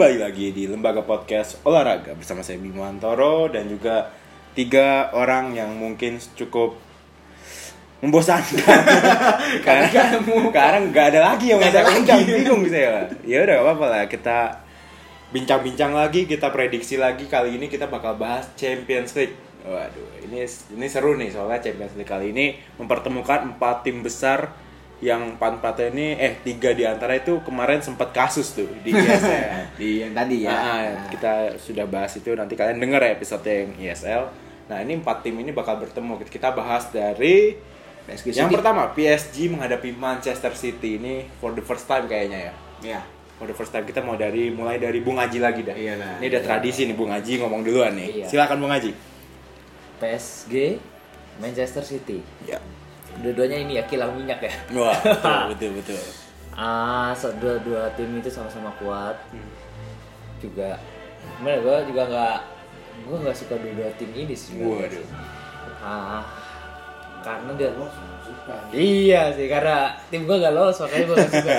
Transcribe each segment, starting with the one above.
Kembali lagi di Lembaga Podcast Olahraga bersama saya Bimo Antoro dan juga tiga orang yang mungkin cukup membosankan. Karena sekarang nggak ada lagi yang undang lagi. bingung saya. Ya udah gak apa-apa lah kita bincang-bincang lagi kita prediksi lagi. Kali ini kita bakal bahas Champions League. Waduh ini ini seru nih soalnya Champions League kali ini mempertemukan empat tim besar yang empat empatnya ini eh tiga di antara itu kemarin sempat kasus tuh di ISL di yang tadi ya. Ah, Nah, kita sudah bahas itu nanti kalian denger ya episode yang ISL. Nah ini empat tim ini bakal bertemu. Kita bahas dari PSG yang City. pertama PSG menghadapi Manchester City ini for the first time kayaknya ya. Iya. For the first time kita mau dari mulai dari Bung Haji lagi dah. Iya lah. Ini udah tradisi nih Bung Haji ngomong duluan nih. Iya. Silakan Bung Haji. PSG Manchester City Ya. Dua-duanya ini ya kilang minyak ya Wah betul betul betul. ah so- dua-dua tim itu sama-sama kuat juga sebenarnya gue juga nggak gue nggak suka dua-dua tim ini sih. Waduh. ah karena dia iya sih karena tim gue gak lolos makanya gue gak suka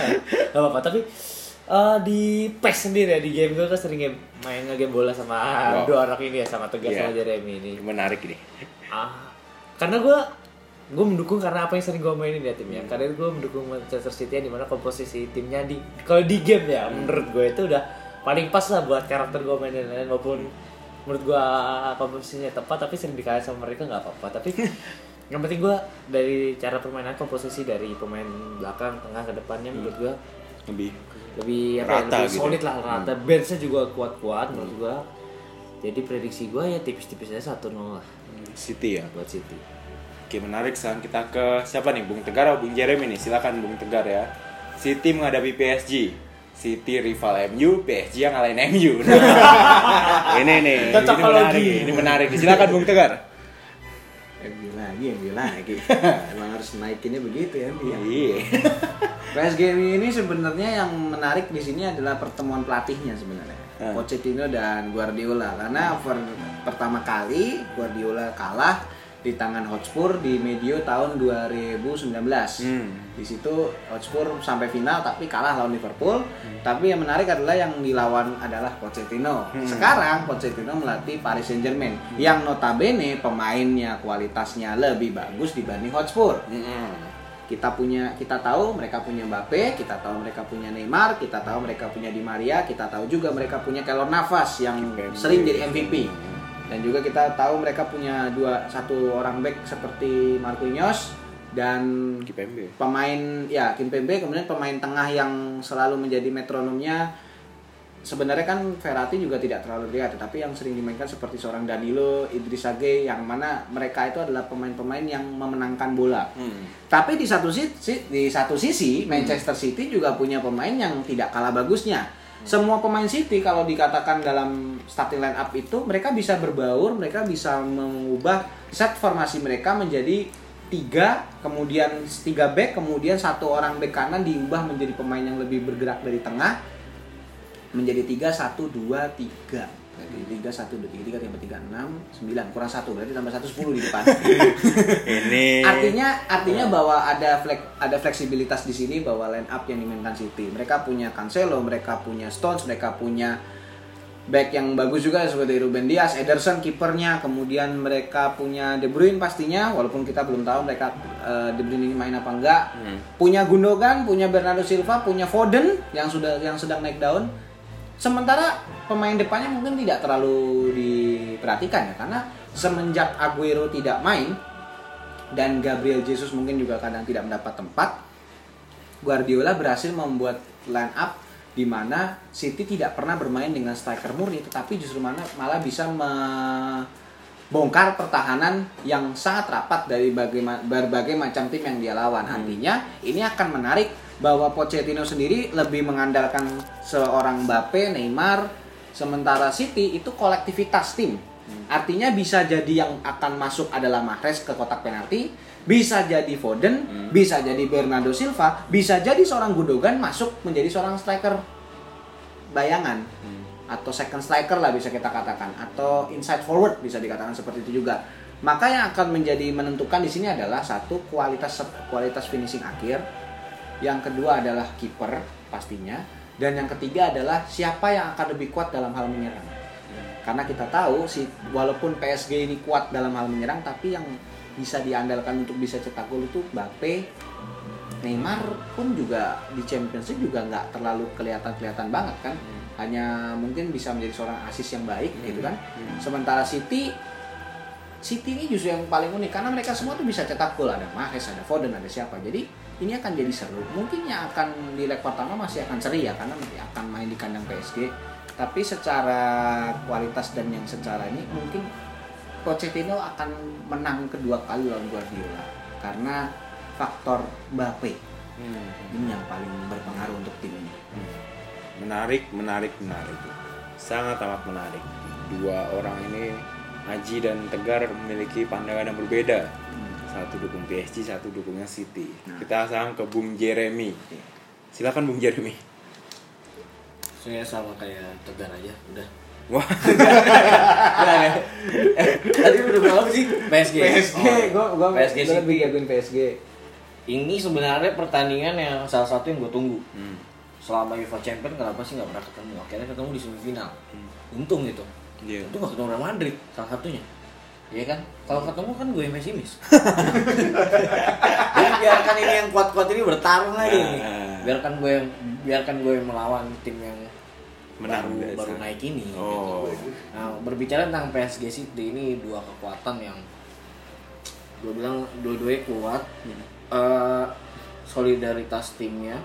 gak apa-apa tapi eh, di PES sendiri ya di game gue kan sering game main game bola sama Wow. dua orang ini ya sama Tegas Iya. sama Jeremy ini Menarik nih. ah karena gue gue mendukung karena apa yang sering gue mainin ya Hmm. timnya karena gue mendukung Manchester City yang di mana komposisi timnya di kalau di game ya Hmm. menurut gue itu udah paling pas lah buat karakter gue mainin lain walaupun menurut gue komposisinya tepat tapi sering dikalahin sama mereka nggak apa-apa. Tapi yang penting gue dari cara permainan komposisi dari pemain belakang tengah ke depannya menurut gue Lebih lebih apa ya, Rata lebih gitu. solid lah rata. Benchnya juga kuat-kuat menurut gue jadi prediksi gue ya tipis-tipis aja satu nol lah. City ya. buat City Oke menarik sekarang kita ke siapa nih? Bung Tegar atau Bung Jeremy nih? Silakan Bung Tegar ya. City menghadapi PSG City rival MU PSG yang ngalahin MU nah, ini nih. Ini Cocokologi. menarik ini menarik silakan Bung Tegar. MU lagi, MU lagi. Emang harus naikinnya begitu ya, MU ya. iya. PSG ini sebenarnya yang menarik di sini adalah pertemuan pelatihnya sebenarnya. Hmm. Pochettino dan Guardiola. Karena per- pertama kali Guardiola kalah di tangan Hotspur di medio tahun 2019. Hmm. Di situ Hotspur sampai final tapi kalah lawan Liverpool. Tapi yang menarik adalah yang dilawan adalah Pochettino. Sekarang Pochettino melatih Paris Saint-Germain yang notabene pemainnya kualitasnya lebih bagus dibanding Hotspur Mm-mm. kita punya kita tahu mereka punya Mbappe, kita tahu mereka punya Neymar, kita tahu mereka punya Di Maria, kita tahu juga mereka punya Keylor Navas yang sering jadi MVP. Dan juga kita tahu mereka punya dua satu orang back seperti Marquinhos dan Kipembe pemain ya Kimpembe kemudian pemain tengah yang selalu menjadi metronomnya sebenarnya kan Verratti juga tidak terlalu terlihat tetapi yang sering dimainkan seperti seorang Danilo, Idris Age yang mana mereka itu adalah pemain-pemain yang memenangkan bola. hmm. Tapi di satu sisi, di satu sisi Manchester City juga punya pemain yang tidak kalah bagusnya. Semua pemain City kalau dikatakan dalam starting line up itu mereka bisa berbaur, mereka bisa mengubah set formasi mereka menjadi tiga, kemudian tiga back, kemudian satu orang back kanan diubah menjadi pemain yang lebih bergerak dari tengah menjadi tiga satu dua tiga. Jadi tiga satu dua tiga tiga tambah tiga enam sembilan. Kurang satu berarti tambah satu sepuluh di depan. ini. Artinya artinya bahwa ada flek, ada fleksibilitas di sini bahwa line up yang dimainkan City. Mereka punya Cancelo mereka punya Stones mereka punya back yang bagus juga seperti Ruben Dias Ederson kipernya. Kemudian mereka punya De Bruyne pastinya walaupun kita belum tahu mereka eh, De Bruyne ini main apa enggak. Hmm. punya Gundogan punya Bernardo Silva punya Foden yang sudah yang sedang naik daun sementara pemain depannya mungkin tidak terlalu diperhatikan ya karena semenjak Aguero tidak main dan Gabriel Jesus mungkin juga kadang tidak mendapat tempat Guardiola berhasil membuat line up di mana City tidak pernah bermain dengan striker murni tetapi justru mana malah bisa membongkar pertahanan yang sangat rapat dari bagai- berbagai macam tim yang dia lawan. Artinya ini akan menarik bahwa Pochettino sendiri lebih mengandalkan seorang Mbappe, Neymar sementara City itu kolektivitas tim. Artinya bisa jadi yang akan masuk adalah Mahrez ke kotak penalti, bisa jadi Foden, bisa jadi Bernardo Silva, bisa jadi seorang Gundogan masuk menjadi seorang striker. Bayangan. Atau second striker lah bisa kita katakan. Atau inside forward bisa dikatakan seperti itu juga. Maka yang akan menjadi menentukan di sini adalah satu kualitas kualitas finishing akhir, yang kedua adalah kiper pastinya, Dan yang ketiga adalah siapa yang akan lebih kuat dalam hal menyerang. Karena kita tahu si walaupun PSG ini kuat dalam hal menyerang tapi yang bisa diandalkan untuk bisa cetak gol itu Mbappe, Neymar pun juga di Champions League juga nggak terlalu kelihatan-kelihatan banget kan. Hanya mungkin bisa menjadi seorang asis yang baik gitu kan. Sementara City City ini justru yang paling unik karena mereka semua tuh bisa cetak gol ada Mahrez, ada Foden, ada siapa. Jadi ini akan jadi seru. Mungkin yang akan di leg pertama masih akan seri ya karena nanti akan main di kandang PSG. Tapi secara kualitas dan yang secara ini mungkin Pochettino akan menang kedua kali lawan Guardiola karena faktor Mbappe Hmm. ini yang paling berpengaruh untuk tim ini. Menarik, menarik, menarik. Sangat amat menarik. Dua orang ini Aji dan Tegar memiliki pandangan yang berbeda. Satu dukung PSG, satu dukungnya City. Nah. Kita sekarang ke Bung Jeremy. Silakan Bung Jeremy. Saya sama kayak Tegar aja, udah. Wah, Tadi udah berapa sih? PSG. PSG, Oh, gua gua PSG gua lebih jagoin PSG. Ini sebenarnya pertandingan yang salah satu yang gue tunggu. Hmm. Selama UEFA Champions kenapa sih nggak pernah ketemu? Akhirnya ketemu di semifinal. Hmm. Untung gitu. Iya. Itu nggak ketemu Real Madrid salah satunya. Iya kan? Kalau ketemu kan gue pesimis. Jadi biarkan ini yang kuat-kuat ini bertarung aja nih. Nah. Biarkan gue yang biarkan gue melawan tim yang Menang baru, biasa. baru naik ini. Oh. gitu. Nah, berbicara tentang PSG City ini dua kekuatan yang gue bilang dua-duanya kuat. Hmm. Eh, solidaritas timnya,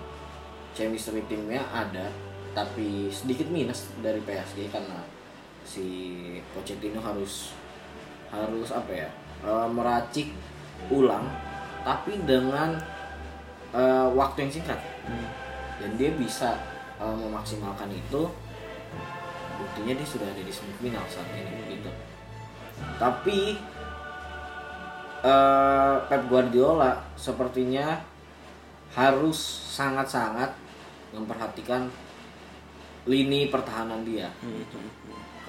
chemistry timnya ada, tapi sedikit minus dari PSG karena si Pochettino harus harus apa ya eh, meracik ulang, tapi dengan eh, waktu yang singkat. Dan dia bisa eh, memaksimalkan itu buktinya dia sudah ada di semifinal saat ini gitu. Tapi eh, Pep Guardiola sepertinya harus sangat-sangat memperhatikan lini pertahanan dia. Gitu.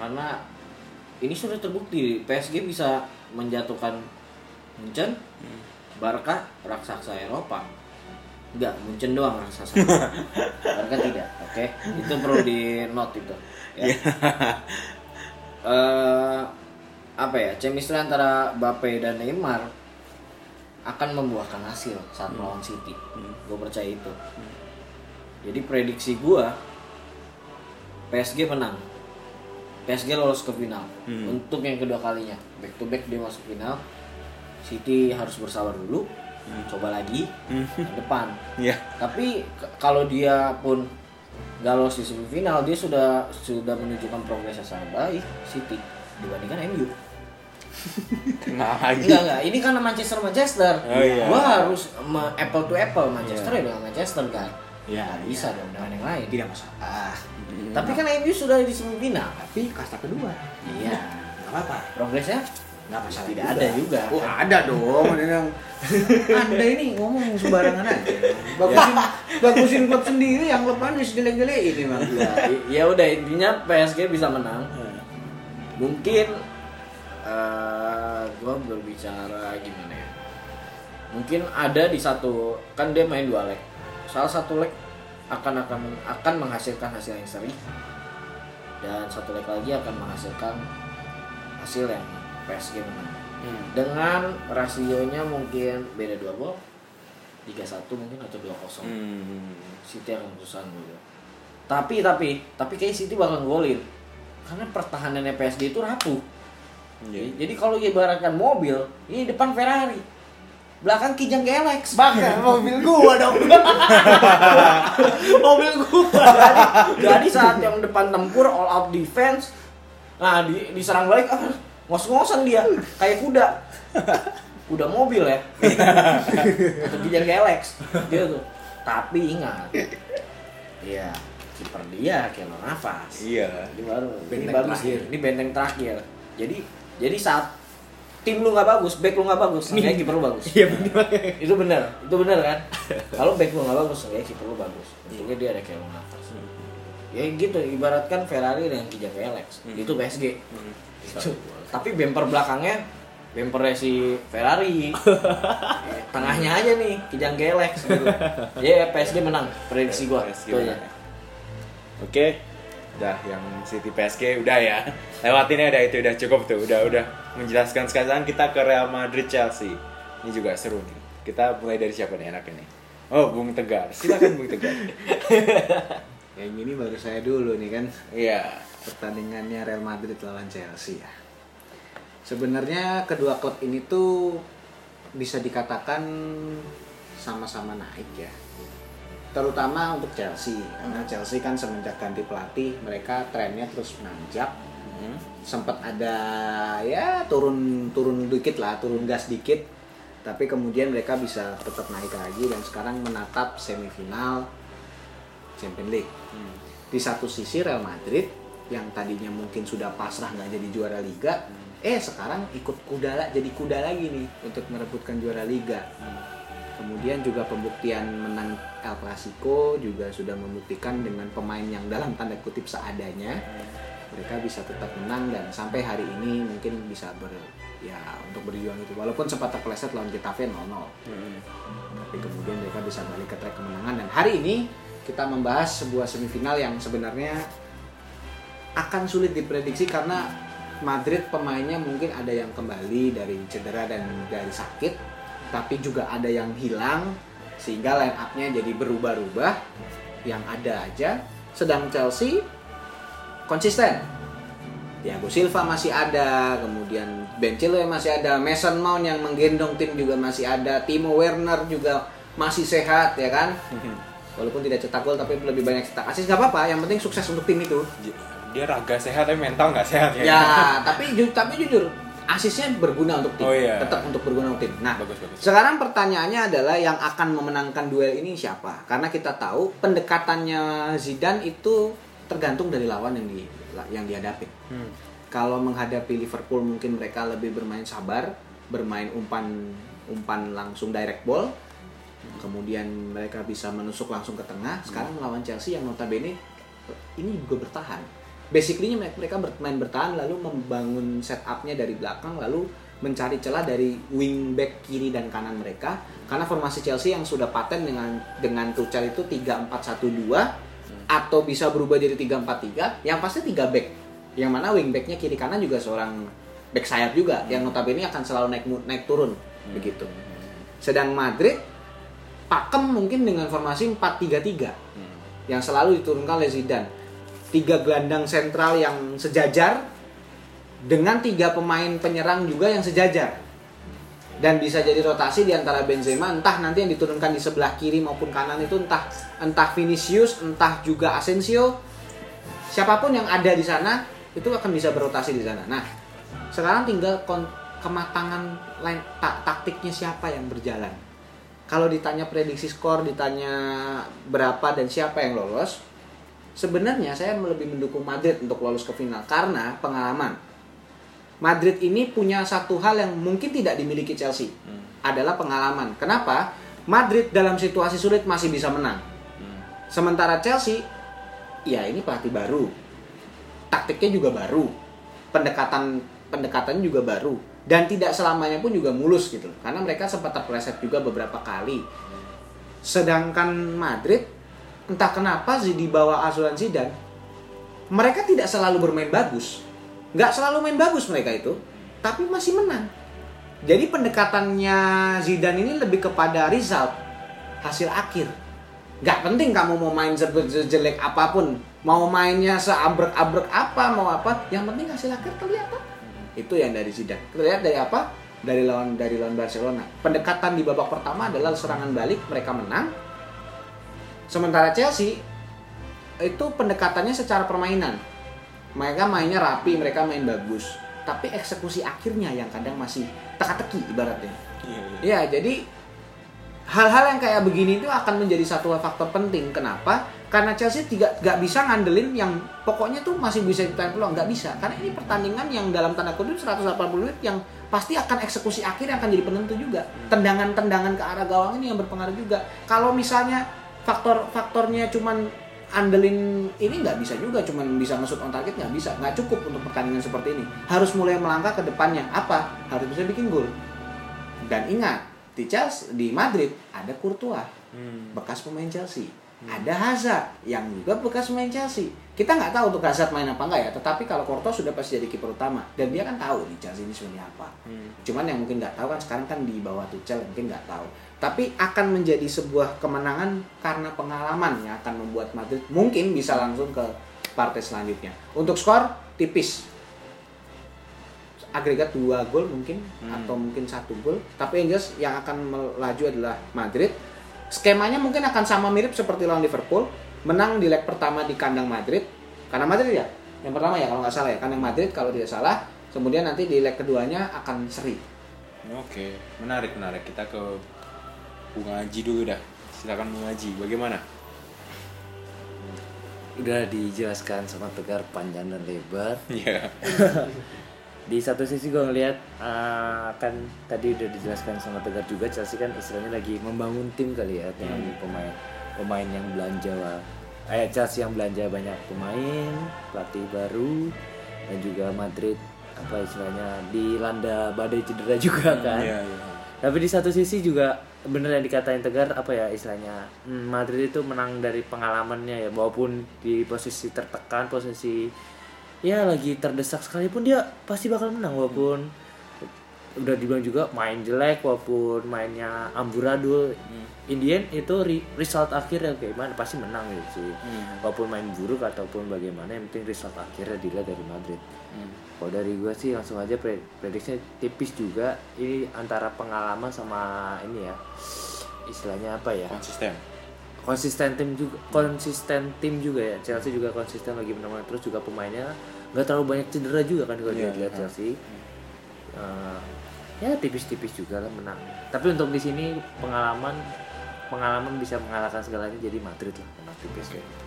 karena ini sudah terbukti PSG bisa menjatuhkan Munchen, Barca raksasa Eropa. Enggak, Munchen doang raksasa. Barca tidak, oke? Itu perlu di note itu ya. Eh, apa ya chemistry antara Mbappe dan Neymar akan membuahkan hasil saat melawan City. Gue percaya itu. Jadi prediksi gue PSG menang PSG lolos ke final. Hmm. untuk yang kedua kalinya. Back to back dia masuk final. City harus bersabar dulu. Coba lagi. Ke depan. Iya. tapi kalau dia pun nggak lolos di semifinal dia sudah sudah menunjukkan progres yang sangat baik. City dibandingkan MU Tengah lagi. enggak enggak ini kan Manchester Manchester. Oh, iya. gua harus apple to apple. Manchester ya dengan Manchester kan? Ya, Nggak bisa dong dengan yang lain. Tidak masalah. Tapi kan MU sudah di semifinal Tapi kasta kedua. iya Nggak apa-apa. progresnya Nggak masalah. Tidak ada juga. Oh, ada dong. Ada yang Anda ini ngomong sembarangan aja. Bagusin, bagusin klub sendiri yang klub Anda sejelek-jelekin memang. ya, i- ya udah intinya PSG bisa menang mungkin eh gue berbicara gimana ya mungkin ada di satu kan dia main dua leg salah satu leg akan akan akan menghasilkan hasil yang seri dan satu leg lagi akan menghasilkan hasil yang PSG menang Hmm. dengan rasionya mungkin beda dua gol 3-1 mungkin atau 2-0 Hmm. City akan kesusahan dulu. Tapi tapi tapi kayak City bakal golin. Karena pertahanannya PSG itu rapuh. Iya. Jadi kalau ibaratkan mobil, ini depan Ferrari. Belakang Kijang Galax. Bahkan mobil gua dong. mobil gua. Jadi, jadi saat yang depan tempur all out defense, nah di, diserang balik ah, ngos-ngosan dia kayak kuda. Kuda mobil ya. Atau Kijang Galax gitu. Tapi ingat. Iya, kiper dia Keylor Navas. Iya. Ini baru ini Benteng bagus terakhir. ini benteng terakhir. Jadi jadi saat tim lu nggak bagus, back lu nggak bagus, seenggaknya kiper lu bagus. Iya benar. itu benar, itu benar kan? Kalau back lu nggak bagus, seenggaknya kiper lu bagus. Untungnya dia ada Keylor Navas. Ya gitu, ibaratkan Ferrari dengan Kijang Alex. Itu PSG. Itu. Tapi bumper belakangnya bumpernya si Ferrari. Eh, Tengahnya aja nih Kijang Galax gitu. Ya PSG menang prediksi gua. PSG menang. Oke, udah yang City PSG udah ya. Lewatin aja itu udah cukup tuh, udah udah menjelaskan sekarang kita ke Real Madrid Chelsea. Ini juga seru nih. Kita mulai dari siapa nih enaknya nih? Oh, Bung Tegar. Silakan Bung Tegar. Yang ini baru saya dulu nih kan. Iya. pertandingannya Real Madrid lawan Chelsea ya. Sebenarnya kedua klub ini tuh bisa dikatakan sama-sama naik ya. Terutama untuk Chelsea karena Chelsea kan semenjak ganti pelatih mereka trennya terus menanjak. Hmm. Sempat ada ya turun turun dikit lah, turun gas dikit. Tapi kemudian mereka bisa tetap naik lagi dan sekarang menatap semifinal Champions League Hmm. di satu sisi Real Madrid yang tadinya mungkin sudah pasrah nggak jadi juara Liga, eh sekarang ikut kuda jadi kuda lagi nih untuk merebutkan juara Liga. Kemudian juga pembuktian menang El Clasico juga sudah membuktikan dengan pemain yang dalam tanda kutip seadanya mereka bisa tetap menang dan sampai hari ini mungkin bisa ber ya untuk berjuang itu. Walaupun sempat terpeleset lawan Getafe 0-0 Hmm. tapi kemudian mereka bisa balik ke track kemenangan dan hari ini kita membahas sebuah semifinal yang sebenarnya akan sulit diprediksi karena Madrid pemainnya mungkin ada yang kembali dari cedera dan dari sakit tapi juga ada yang hilang sehingga line up-nya jadi berubah-ubah yang ada aja sedang Chelsea konsisten Thiago Silva masih ada, kemudian Ben Chilwell masih ada, Mason Mount yang menggendong tim juga masih ada, Timo Werner juga masih sehat ya kan. Walaupun tidak cetak gol tapi lebih banyak cetak asis nggak apa-apa, yang penting sukses untuk tim itu. Dia raga sehat tapi mental nggak sehat ya. Ya, tapi ju- tapi jujur asisnya berguna untuk tim, Oh, iya. tetap untuk berguna untuk tim. Nah, Bagus, bagus. sekarang pertanyaannya adalah yang akan memenangkan duel ini siapa? Karena kita tahu pendekatannya Zidane itu tergantung dari lawan yang di yang dihadapi. Hmm. Kalau menghadapi Liverpool mungkin mereka lebih bermain sabar, bermain umpan umpan langsung direct ball. Kemudian mereka bisa menusuk langsung ke tengah. Sekarang melawan Chelsea yang notabene ini juga bertahan. Basically mereka bermain bertahan lalu membangun setupnya dari belakang lalu mencari celah dari wing back kiri dan kanan mereka. Karena formasi Chelsea yang sudah paten dengan dengan Tuchel itu 3-4-1-2 atau bisa berubah jadi 3-4-3 yang pasti 3 back. Yang mana wing backnya kiri kanan juga seorang back sayap juga yang notabene akan selalu naik naik turun. Begitu. Sedang Madrid pakem mungkin dengan formasi 4-3-3 yang selalu diturunkan oleh Zidane tiga gelandang sentral yang sejajar dengan tiga pemain penyerang juga yang sejajar. Dan bisa jadi rotasi di antara Benzema entah nanti yang diturunkan di sebelah kiri maupun kanan itu entah entah Vinicius entah juga Asensio. Siapa pun yang ada di sana itu akan bisa berotasi di sana. Nah sekarang tinggal kematangan line ta- taktiknya siapa yang berjalan. Kalau ditanya prediksi skor ditanya berapa dan siapa yang lolos sebenarnya saya lebih mendukung Madrid untuk lolos ke final karena pengalaman Madrid ini punya satu hal yang mungkin tidak dimiliki Chelsea Hmm. adalah pengalaman. Kenapa? Madrid dalam situasi sulit masih bisa menang. Hmm. Sementara Chelsea, ya ini pelatih baru, taktiknya juga baru, pendekatan pendekatannya juga baru, dan tidak selamanya pun juga mulus gitu. Karena mereka sempat terpeleset juga beberapa kali. Sedangkan Madrid, entah kenapa sih di bawah asuhan Zidane, mereka tidak selalu bermain bagus. Nggak selalu main bagus mereka itu, tapi masih menang. Jadi pendekatannya Zidane ini lebih kepada result, hasil akhir. Nggak penting kamu mau main jelek apa pun, mau mainnya seabrek-abrek apa, mau apa, yang penting hasil akhir kelihatan. Itu yang dari Zidane. Terlihat dari apa? Dari lawan dari lawan Barcelona. Pendekatan di babak pertama adalah serangan balik, mereka menang. Sementara Chelsea itu pendekatannya secara permainan. Mereka mainnya rapi, mereka main bagus. Tapi eksekusi akhirnya yang kadang masih teka-teki ibaratnya. Iya, iya. Ya, jadi hal-hal yang kayak begini itu akan menjadi satu faktor penting. Kenapa? Karena Chelsea tidak nggak bisa ngandelin yang pokoknya tuh masih bisa ditahan peluang, nggak bisa. Karena ini pertandingan yang dalam tanda kutip 180 menit yang pasti akan eksekusi akhir yang akan jadi penentu juga. Tendangan-tendangan ke arah gawang ini yang berpengaruh juga. Kalau misalnya faktor-faktornya cuman andelin ini nggak bisa juga cuman bisa nge on target nggak bisa nggak cukup untuk pertandingan seperti ini harus mulai melangkah ke depannya apa harus bisa bikin gol dan ingat di Chelsea di Madrid ada Courtois Hmm. bekas pemain Chelsea ada Hazard yang juga bekas main Chelsea. Kita nggak tahu untuk Hazard main apa enggak ya, tetapi kalau Courtois sudah pasti jadi kiper utama dan dia kan tahu di Chelsea ini sebenarnya apa. Hmm. Cuman yang mungkin nggak tahu kan sekarang kan di bawah Tuchel mungkin nggak tahu. Tapi akan menjadi sebuah kemenangan karena pengalaman yang akan membuat Madrid mungkin bisa langsung ke partai selanjutnya. Untuk skor tipis. Agregat dua gol mungkin Hmm. atau mungkin satu gol. Tapi yang jelas yang akan melaju adalah Madrid. Skemanya mungkin akan sama mirip seperti lawan Liverpool. Menang di leg pertama di kandang Madrid. Karena Madrid ya, yang pertama ya kalau nggak salah ya, kandang Madrid kalau tidak salah. Kemudian nanti di leg keduanya akan seri. Oke, menarik menarik. Kita ke Bunga Haji dulu dah. Silakan Bunga Haji, bagaimana? Udah dijelaskan sama Tegar panjang dan lebar. Iya. di satu sisi gue ngeliat uh, kan tadi udah dijelaskan sama Tegar juga Chelsea kan istilahnya lagi membangun tim kali ya dengan pemain pemain yang belanja eh Chelsea yang belanja banyak pemain pelatih baru dan juga Madrid apa istilahnya dilanda badai cedera juga kan Iya, iya. tapi di satu sisi juga bener yang dikatain Tegar apa ya istilahnya? Hmm, Madrid itu menang dari pengalamannya ya walaupun di posisi tertekan posisi ya lagi terdesak sekalipun dia pasti bakal menang walaupun udah dibilang juga main jelek walaupun mainnya amburadul. Indian itu re- result akhirnya gimana pasti menang gitu sih. Walaupun main buruk ataupun bagaimana yang penting result akhirnya dilihat dari Madrid kalau dari gue sih langsung aja pre- prediksinya tipis juga. Ini antara pengalaman sama ini ya istilahnya apa ya? Konsisten. konsisten tim juga konsisten tim juga ya. Chelsea juga konsisten lagi menang terus juga pemainnya nggak terlalu banyak cedera juga kan kalau Iya, dilihat iya. Chelsea. Eh, ya tipis-tipis juga lah menang. Tapi untuk di sini pengalaman pengalaman bisa mengalahkan segalanya jadi Madrid lah. Menang tipis. Oke.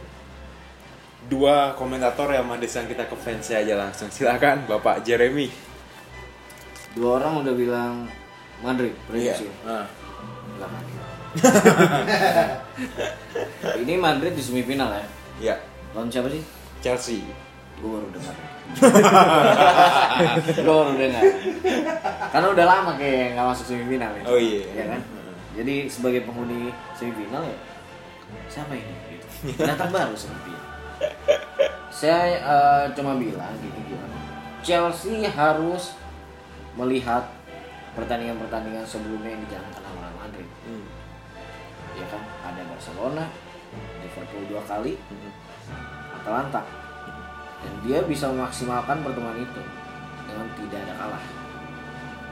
Dua komentator yang Madrid yang kita ke fans aja langsung. Silakan Bapak Jeremy. Dua orang udah bilang Madrid prediksi. Ah. Enggak Madrid. Ini Madrid di semifinal ya. Iya. Lawan siapa sih? Chelsea. Gue baru dengar. Gue baru dengar. Karena udah lama kayak nggak masuk semifinal ya. Oh iya. Iya kan? Jadi sebagai penghuni semifinal ya siapa ini? Gitu. Datang baru seperti Saya eh, cuma bilang gini gimana. Chelsea harus melihat pertandingan-pertandingan sebelumnya yang dijalankan sama Madrid. Hmm. Ya kan? Ada Barcelona, Liverpool dua kali, Hmm. Atalanta. Dan dia bisa memaksimalkan pertemuan itu dengan tidak ada kalah.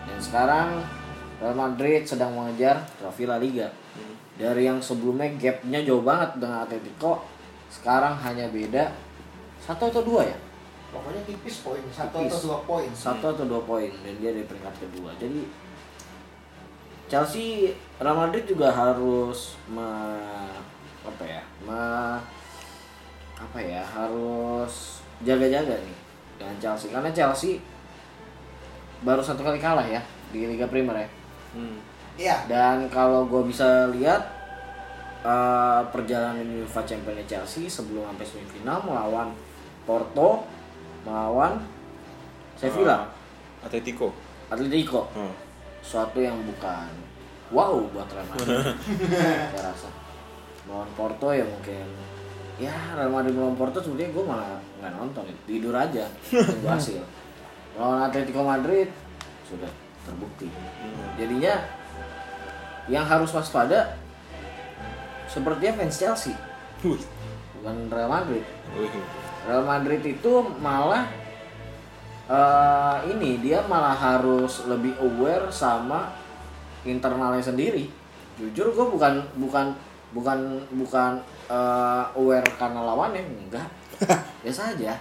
Dan sekarang Real Madrid sedang mengejar trofi La Liga. Dari yang sebelumnya gapnya jauh banget dengan Atletico, sekarang hanya beda satu atau dua ya? Pokoknya tipis poin, satu Tipis. atau dua poin. Satu atau dua poin dan dia di peringkat kedua. Jadi Chelsea, Real Madrid juga harus me, apa ya? Me, apa ya? Harus jaga-jaga nih dengan Chelsea karena Chelsea baru satu kali kalah ya di Liga Primer ya. Hmm. Iya. Dan kalau gue bisa lihat eh, perjalanan UEFA Champions Chelsea sebelum sampai semifinal melawan Porto, melawan Sevilla, Ah, Atletico. Atletico. Hmm. Suatu yang bukan wow buat Real Madrid. saya rasa. Melawan Porto ya mungkin ya Real Madrid melawan Porto sebenarnya gue malah nggak nonton tidur aja tunggu hasil. Melawan Atletico Madrid sudah terbukti. Jadinya yang harus waspada sepertinya fans Chelsea bukan Real Madrid. Real Madrid itu malah eh, ini dia malah harus lebih aware sama internalnya sendiri. Jujur gue bukan bukan bukan bukan eh, aware karena lawannya enggak biasa aja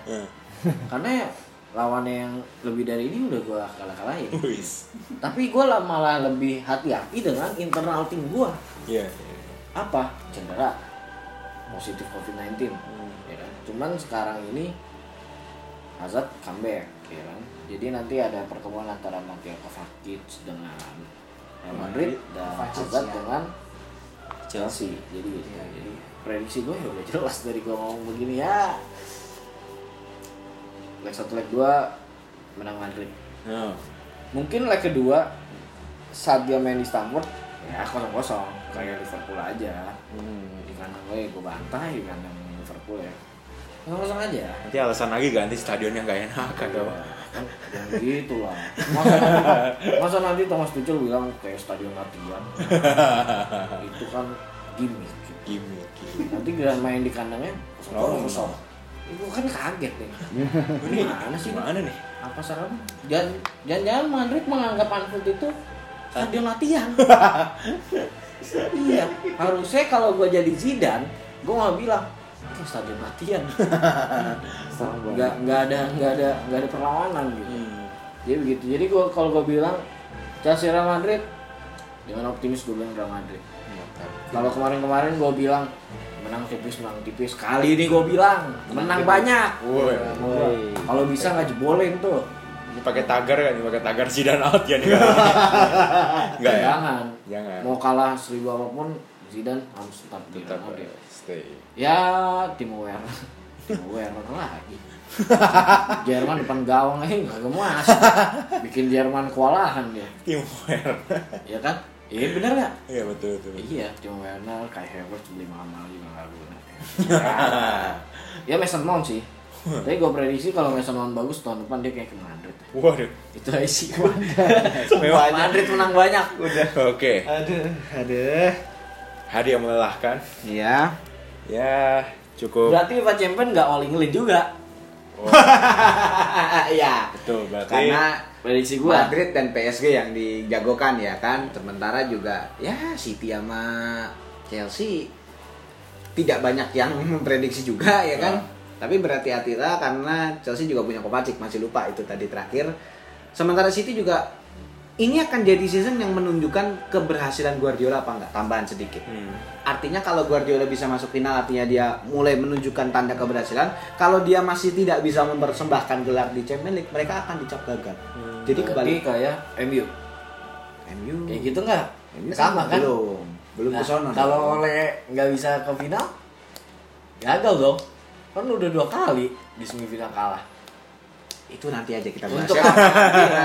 Hmm. karena lawannya yang lebih dari ini udah gue kalah kalahin tapi gue malah lebih hati-hati dengan internal tim gue Iya. iya. apa cedera positif COVID-19 Hmm. Ya cuman sekarang ini Hazard comeback ya kan? Jadi nanti ada pertemuan antara Mateo Kovacic dengan Real Madrid dan Kovacic, Hazard ya. dengan Chelsea. Jadi ya, jadi prediksi gue ya udah jelas dari gue ngomong begini ya. Leg satu leg dua menang Madrid. Oh. mungkin leg kedua saat dia main di Stamford ya kosong kosong kayak Liverpool aja. Hmm. di kandang gue gue bantai di kandang Liverpool ya kosong aja? Nanti alasan lagi ganti stadionnya nggak enak atau kan yang gitu lah masa, masa nanti Thomas Tuchel bilang kayak stadion latihan? Itu kan gimmick. Gimmick. nanti giliran main di kandangnya Oh. kosong kosong. itu kan kaget deh. Gimana sih Gimana nih? apa saran? Jangan jangan Madrid menganggap Anfield itu stadion latihan. Iya harusnya kalau gue jadi Zidane gue nggak bilang itu stadion latihan nggak nggak ada nggak ada nggak ada perlawanan gitu Hmm. jadi begitu jadi gue kalau gue bilang Chelsea Real Madrid dengan optimis gue bilang Real Madrid kalau kemarin-kemarin gue bilang menang tipis menang tipis kali ini gue bilang menang banyak Woi. Woi. kalau bisa nggak jebolin tuh Ini pakai tagar kan? Ini pakai tagar Zidane out ya nih. Enggak ya? jangan Jangan. mau kalah seribu apa pun Zidane harus tetap di Tetap Real Madrid. ya, stay. ya Timo Werner Timo Werner lagi. Jerman depan gawang aja nggak gemas bikin Jerman kewalahan dia. Tim Werner. ya kan? Iya bener nggak? Iya betul betul. iya Timo Werner kayak Havertz beli mahal juga nggak guna ya Mason Mount sih. Tapi gue prediksi kalau Mason Mount bagus tahun depan dia kayak ke Madrid. Waduh. itu aja sih Memang Madrid menang banyak. Udah. Oke. aduh aduh. Hadi yang melelahkan. iya Ya cukup. berarti FIFA Champion nggak all England juga Oh, iya betul berarti. karena prediksi gua Madrid dan PSG yang dijagokan ya kan. Sementara juga ya City sama Chelsea tidak banyak yang memprediksi juga ya kan. Tapi berhati-hatilah karena Chelsea juga punya Kovacic masih lupa itu tadi terakhir. Sementara City juga ini akan jadi season yang menunjukkan keberhasilan Guardiola apa enggak tambahan sedikit. Hmm. Artinya kalau Guardiola bisa masuk final artinya dia mulai menunjukkan tanda keberhasilan. Kalau dia masih tidak bisa mempersembahkan gelar di Champions League, mereka akan dicap gagal. Jadi Berarti kebalik kayak MU MU. kayak gitu nggak MU sama kan Belum. Belum Nah, ke sono. kalau oleh nggak bisa ke final gagal dong kan udah dua kali di semifinal kalah itu nanti aja kita bahas. untuk ya. apa,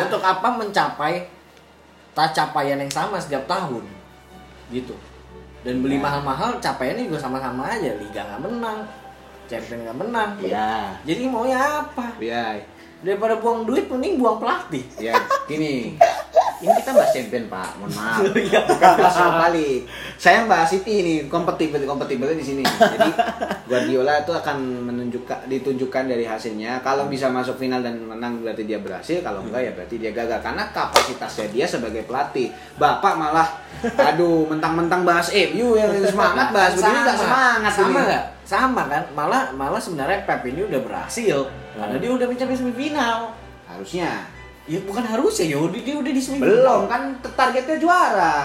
untuk apa mencapai tak capaian yang sama setiap tahun gitu dan beli Ya. mahal-mahal capaiannya juga sama-sama aja liga nggak menang champion nggak menang Iya. jadi maunya apa Iya. daripada buang duit mending buang pelatih Ya, gini. Ini kita bahas champion, Pak. Mohon maaf. Iya. Bukan bahas balik. Saya yang bahas City ini, kompetitif kompetitifnya di sini. Jadi Guardiola itu akan menunjukkan ditunjukkan dari hasilnya. Kalau bisa masuk final dan menang berarti dia berhasil, kalau enggak ya berarti dia gagal karena kapasitasnya dia sebagai pelatih. Bapak malah aduh mentang-mentang bahas MU yang semangat bahas begini enggak semangat sama nggak sama kan malah malah sebenarnya Pep ini udah berhasil karena dia udah mencapai semifinal Harusnya. Ya bukan harusnya ya udah dia udah di semifinal Belum kan targetnya juara.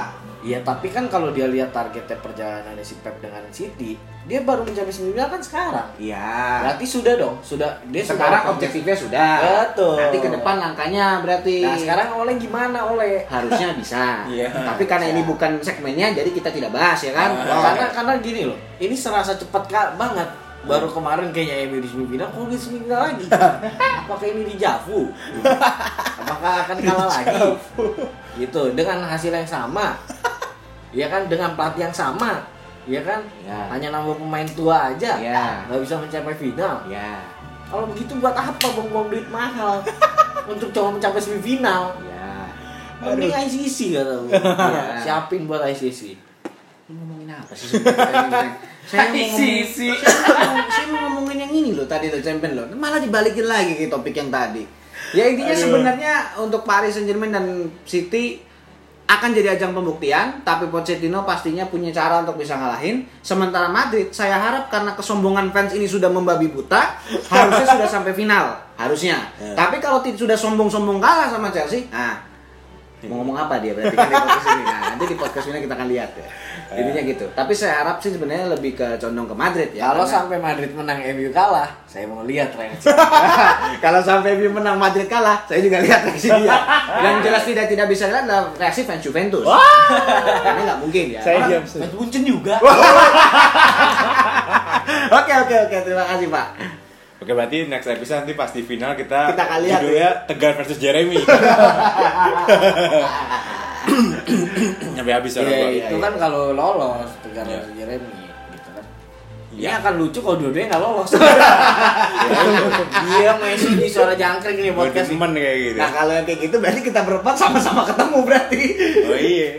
Iya tapi kan kalau dia lihat targetnya perjalanan si Pep dengan City dia baru mencapai semifinal kan sekarang Iya. berarti sudah dong sudah dia sekarang sudah objektifnya sudah. Betul. Nanti ke depan langkahnya berarti. nah sekarang oleh gimana oleh harusnya bisa. Iya. Tapi karena ini bukan segmennya jadi kita tidak bahas ya kan. Ah. karena karena gini loh ini serasa cepat banget baru kemarin kayaknya MU di semifinal kok di semifinal lagi? Apakah ini di Javu? Apakah akan kalah lagi? Gitu dengan hasil yang sama. Ya kan dengan pelatih yang sama. Ya kan? Ya. hanya nambah pemain tua aja. Ya. nggak bisa mencapai final. Ya. kalau begitu buat apa buang-buang duit mahal? Untuk coba mencapai semifinal? Ya. mending ICC kata gue Iya. siapin buat ICC Ini ngomongin apa sih? Saya mau ngomong, ICC saya mau, saya mau ngomongin yang ini loh tadi loh champion loh. Malah dibalikin lagi ke topik yang tadi. Ya intinya Aduh. sebenarnya untuk Paris Saint Germain dan City akan jadi ajang pembuktian, tapi Pochettino pastinya punya cara untuk bisa ngalahin. Sementara Madrid, saya harap karena kesombongan fans ini sudah membabi buta, harusnya sudah sampai final, harusnya. Ya. Tapi kalau sudah sombong-sombong kalah sama Chelsea, nah mau ngomong apa dia berarti kan di podcast ini. Nah, nanti di podcast ini kita akan lihat ya. Intinya gitu. Tapi saya harap sih sebenarnya lebih ke condong ke Madrid ya. Kalau karena- sampai Madrid menang MU kalah, saya mau lihat reaksi. kalau sampai MU menang Madrid kalah, saya juga lihat reaksi dia. Yang jelas tidak tidak bisa lihat adalah reaksi fans Juventus. Karena nggak mungkin ya. Saya diam. Mas Buncen juga. Oke oke oke terima kasih Pak. Oke berarti next episode nanti pas di final kita Kita lihat judulnya Tegar versus Jeremy. Nyampe habis orang Iya, gua. itu kan kalau lolos Tegar Iya. Jeremy gitu kan. Ini Iya. akan lucu kalau dua-duanya nggak lolos. Iya, Messi di suara jangkrik nih podcast. temen kayak gitu. Nah kalau yang kayak gitu berarti kita berempat sama-sama ketemu berarti. Oh iya.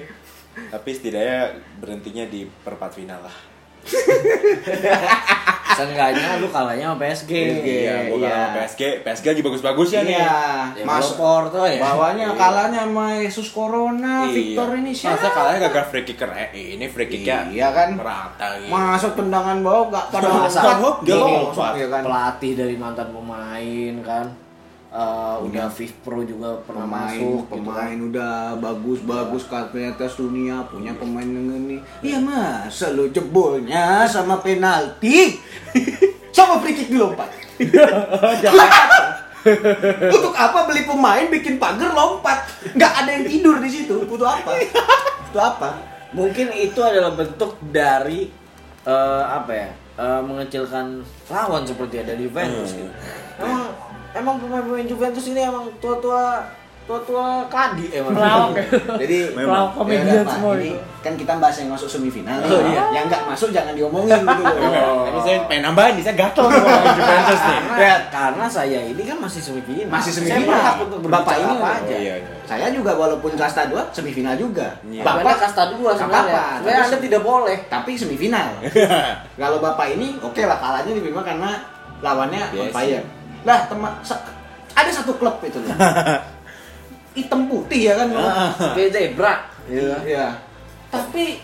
Tapi setidaknya berhentinya di perempat final lah. Seenggaknya lu kalahnya sama PSG. Iya, gua iya. kalah sama PSG. PSG lagi bagus-bagus ya nih. Iya. Mas Porto ya. bawahnya Iya. kalahnya sama Jesus Corona, Iya. Victor ini siapa? Masa kalahnya gagal free kicker eh, ini free kicknya Iya kan? merata gitu. Masuk tendangan bawah gak pada Masa lompat, dia gini, lompat kan. Pelatih dari mantan pemain kan. Eh, udah FIFA Pro juga pernah Pemain, masuk gitu pemain kan. udah bagus bagus katanya tes dunia punya pemain yang ini. Iya masa lu jebolnya sama penalti sama free kick dilompat. Untuk apa beli pemain bikin pagar lompat? Nggak ada yang tidur di situ. Butuh apa? Butuh apa? Mungkin itu adalah bentuk dari eh, apa ya? eh, mengecilkan lawan seperti ada di Juventus gitu. Emang emang pemain-pemain Juventus ini emang tua-tua tua-tua kadi emang. Jadi Memang. komedian ya semua ini itu. kan kita bahas yang masuk semifinal. Oh, iya. Yang nggak masuk jangan diomongin gitu loh. Tapi saya pengen nambahin nih, saya gatel Juventus nih. Karena, karena saya ini kan masih semifinal. Masih Saya semifinal. berhak untuk Bapak ini apa aja. Oh, iya, iya. Saya juga walaupun kasta 2 semifinal juga. Iya. Bapak kasta dua Nggak sebenarnya. apa-apa, Sebenarnya tapi- Anda tidak boleh. Tapi semifinal. Kalau Bapak ini oke lah kalahnya diterima karena lawannya fire. Lah teman sa- ada satu klub itu loh. Hitam putih ya kan. loh. Kayak zebra. Iya. Tapi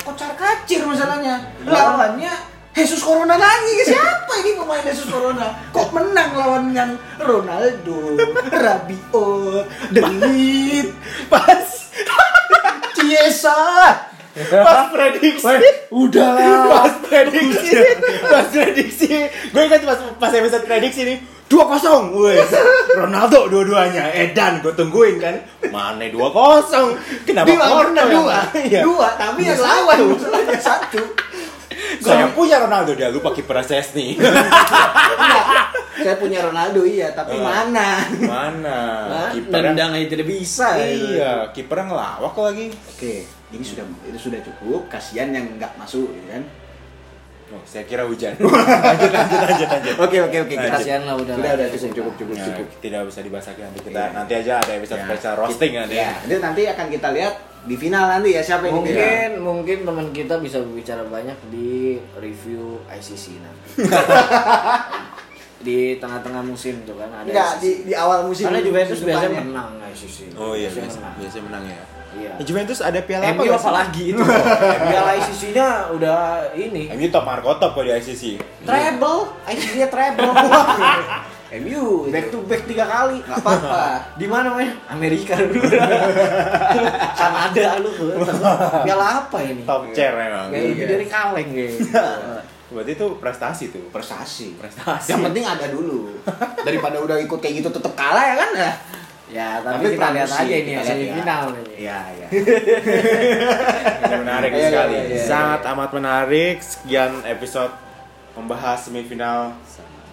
kocar kacir masalahnya. Lawannya Jesus Corona lagi. Siapa ini pemain Jesus Corona? Kok menang lawan yang Ronaldo, Rabiot, Delit, pas Ciesa. Pas prediksi. Udah Pas prediksi. Pas prediksi. Gue ingat pas pas episode prediksi nih. dua kosong, wes Ronaldo dua-duanya, Edan gue tungguin kan, mana dua kosong, kenapa Dua, corner dua, Iya. dua, tapi yang lawan masalahnya satu. Saya punya Ronaldo dia lupa kiper Sesni. Saya punya Ronaldo iya, tapi Eh. mana? Mana? Kiper Nendang aja tidak bisa. Iya, kipernya ngelawak lagi. Oke, ini sudah itu sudah cukup. Kasihan yang nggak masuk, gitu kan? Oh, saya kira hujan. lanjut, lanjut, lanjut, lanjut. Oke, oke, oke. Kita Kasihan lah udah. Sudah, udah cukup, cukup, cukup, Ya, cukup. tidak bisa dibahas lagi nanti kita Iya. nanti aja ada episode Ya. spesial roasting nanti. Ya, nanti nanti akan kita lihat di final nanti ya siapa yang Mungkin dipilih. mungkin teman kita bisa berbicara banyak di review ICC nanti. di tengah-tengah musim tuh kan ada Enggak, ICC. di, di awal musim. Karena Juventus biasanya menang ICC. Oh iya, Biasanya biasanya menang ya. Iya. Juventus ada piala apa? MU apa sih? lagi itu? Piala ICC-nya udah ini. MU top marko top kalau di ICC. Treble, ICC-nya treble. MU back to back tiga kali. Nggak apa-apa. Di mana main? Amerika dulu. Kanada lu tuh. Piala apa ini? Top chair emang. Kayak lebih dari kaleng gitu. Berarti itu prestasi tuh. Prestasi. Prestasi. Yang penting ada dulu. Daripada udah ikut kayak gitu tetap kalah ya kan? Ya. Ya, Tapi tapi, kita lihat aja ini ya lihat ya. semifinal nih. Iya, iya. Menarik Iya, sekali. iya, iya, Sangat amat menarik. Sekian episode membahas semifinal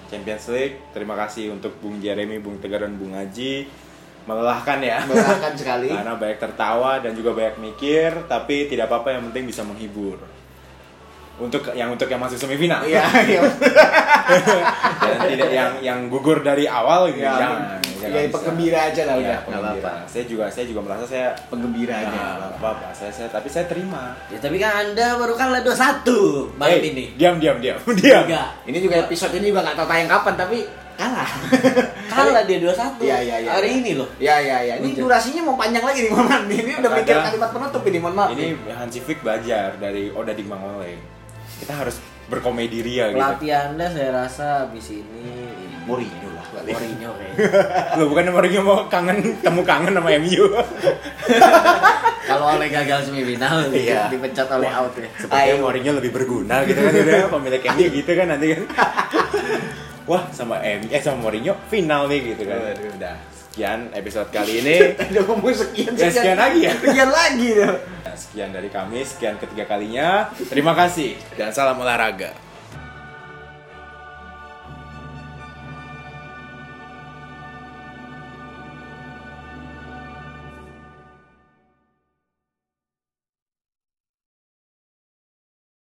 Champions League. Terima kasih untuk Bung Jeremy, Bung Tegar dan Bung Haji. Melelahkan ya. Melelahkan sekali. Karena banyak tertawa dan juga banyak mikir, tapi tidak apa-apa yang penting bisa menghibur. Untuk yang untuk yang masuk semifinal. Iya, iya. Dan tidak yang yang gugur dari awal gitu. Ya, jangan. Ya, jangan bisa. penggembira aja lah Iya, udah. Penggembira. apa-apa. Saya juga saya juga merasa saya Penggembira aja. Nah, nggak apa apa saya, saya tapi saya terima. Ya, tapi kan Anda baru kalah 2-1 malam Eh, ini. Diam diam diam. Diam. Enggak. Ini juga episode ini juga nggak tahu tayang kapan tapi kalah. Kalah dia 2-1. Iya, iya, iya. Hari ini loh. Ya ya ya. Ini durasinya mau panjang lagi nih, mohon. Ini udah mikir kalimat penutup ini, mohon maaf. Ini Hansi Flick belajar dari Oda Digmangoleng. Kita harus berkomedi ria gitu. Pelatih Anda saya rasa habis ini Mourinho. Balik. Mourinho kayaknya. Bukan Mourinho mau kangen temu kangen sama MU. Kalau oleh gagal semifinal Iya. dipecat oleh out ya. Sepertinya. Mourinho lebih berguna gitu kan udah pemilik MU gitu kan nanti kan. Wah, sama MU eh sama Mourinho final nih gitu kan. Udah. Sekian episode kali ini. Udah ngomong sekian, Ya, sekian lagi ya? Sekian lagi tuh. Sekian dari kami, sekian ketiga kalinya. Terima kasih dan salam olahraga.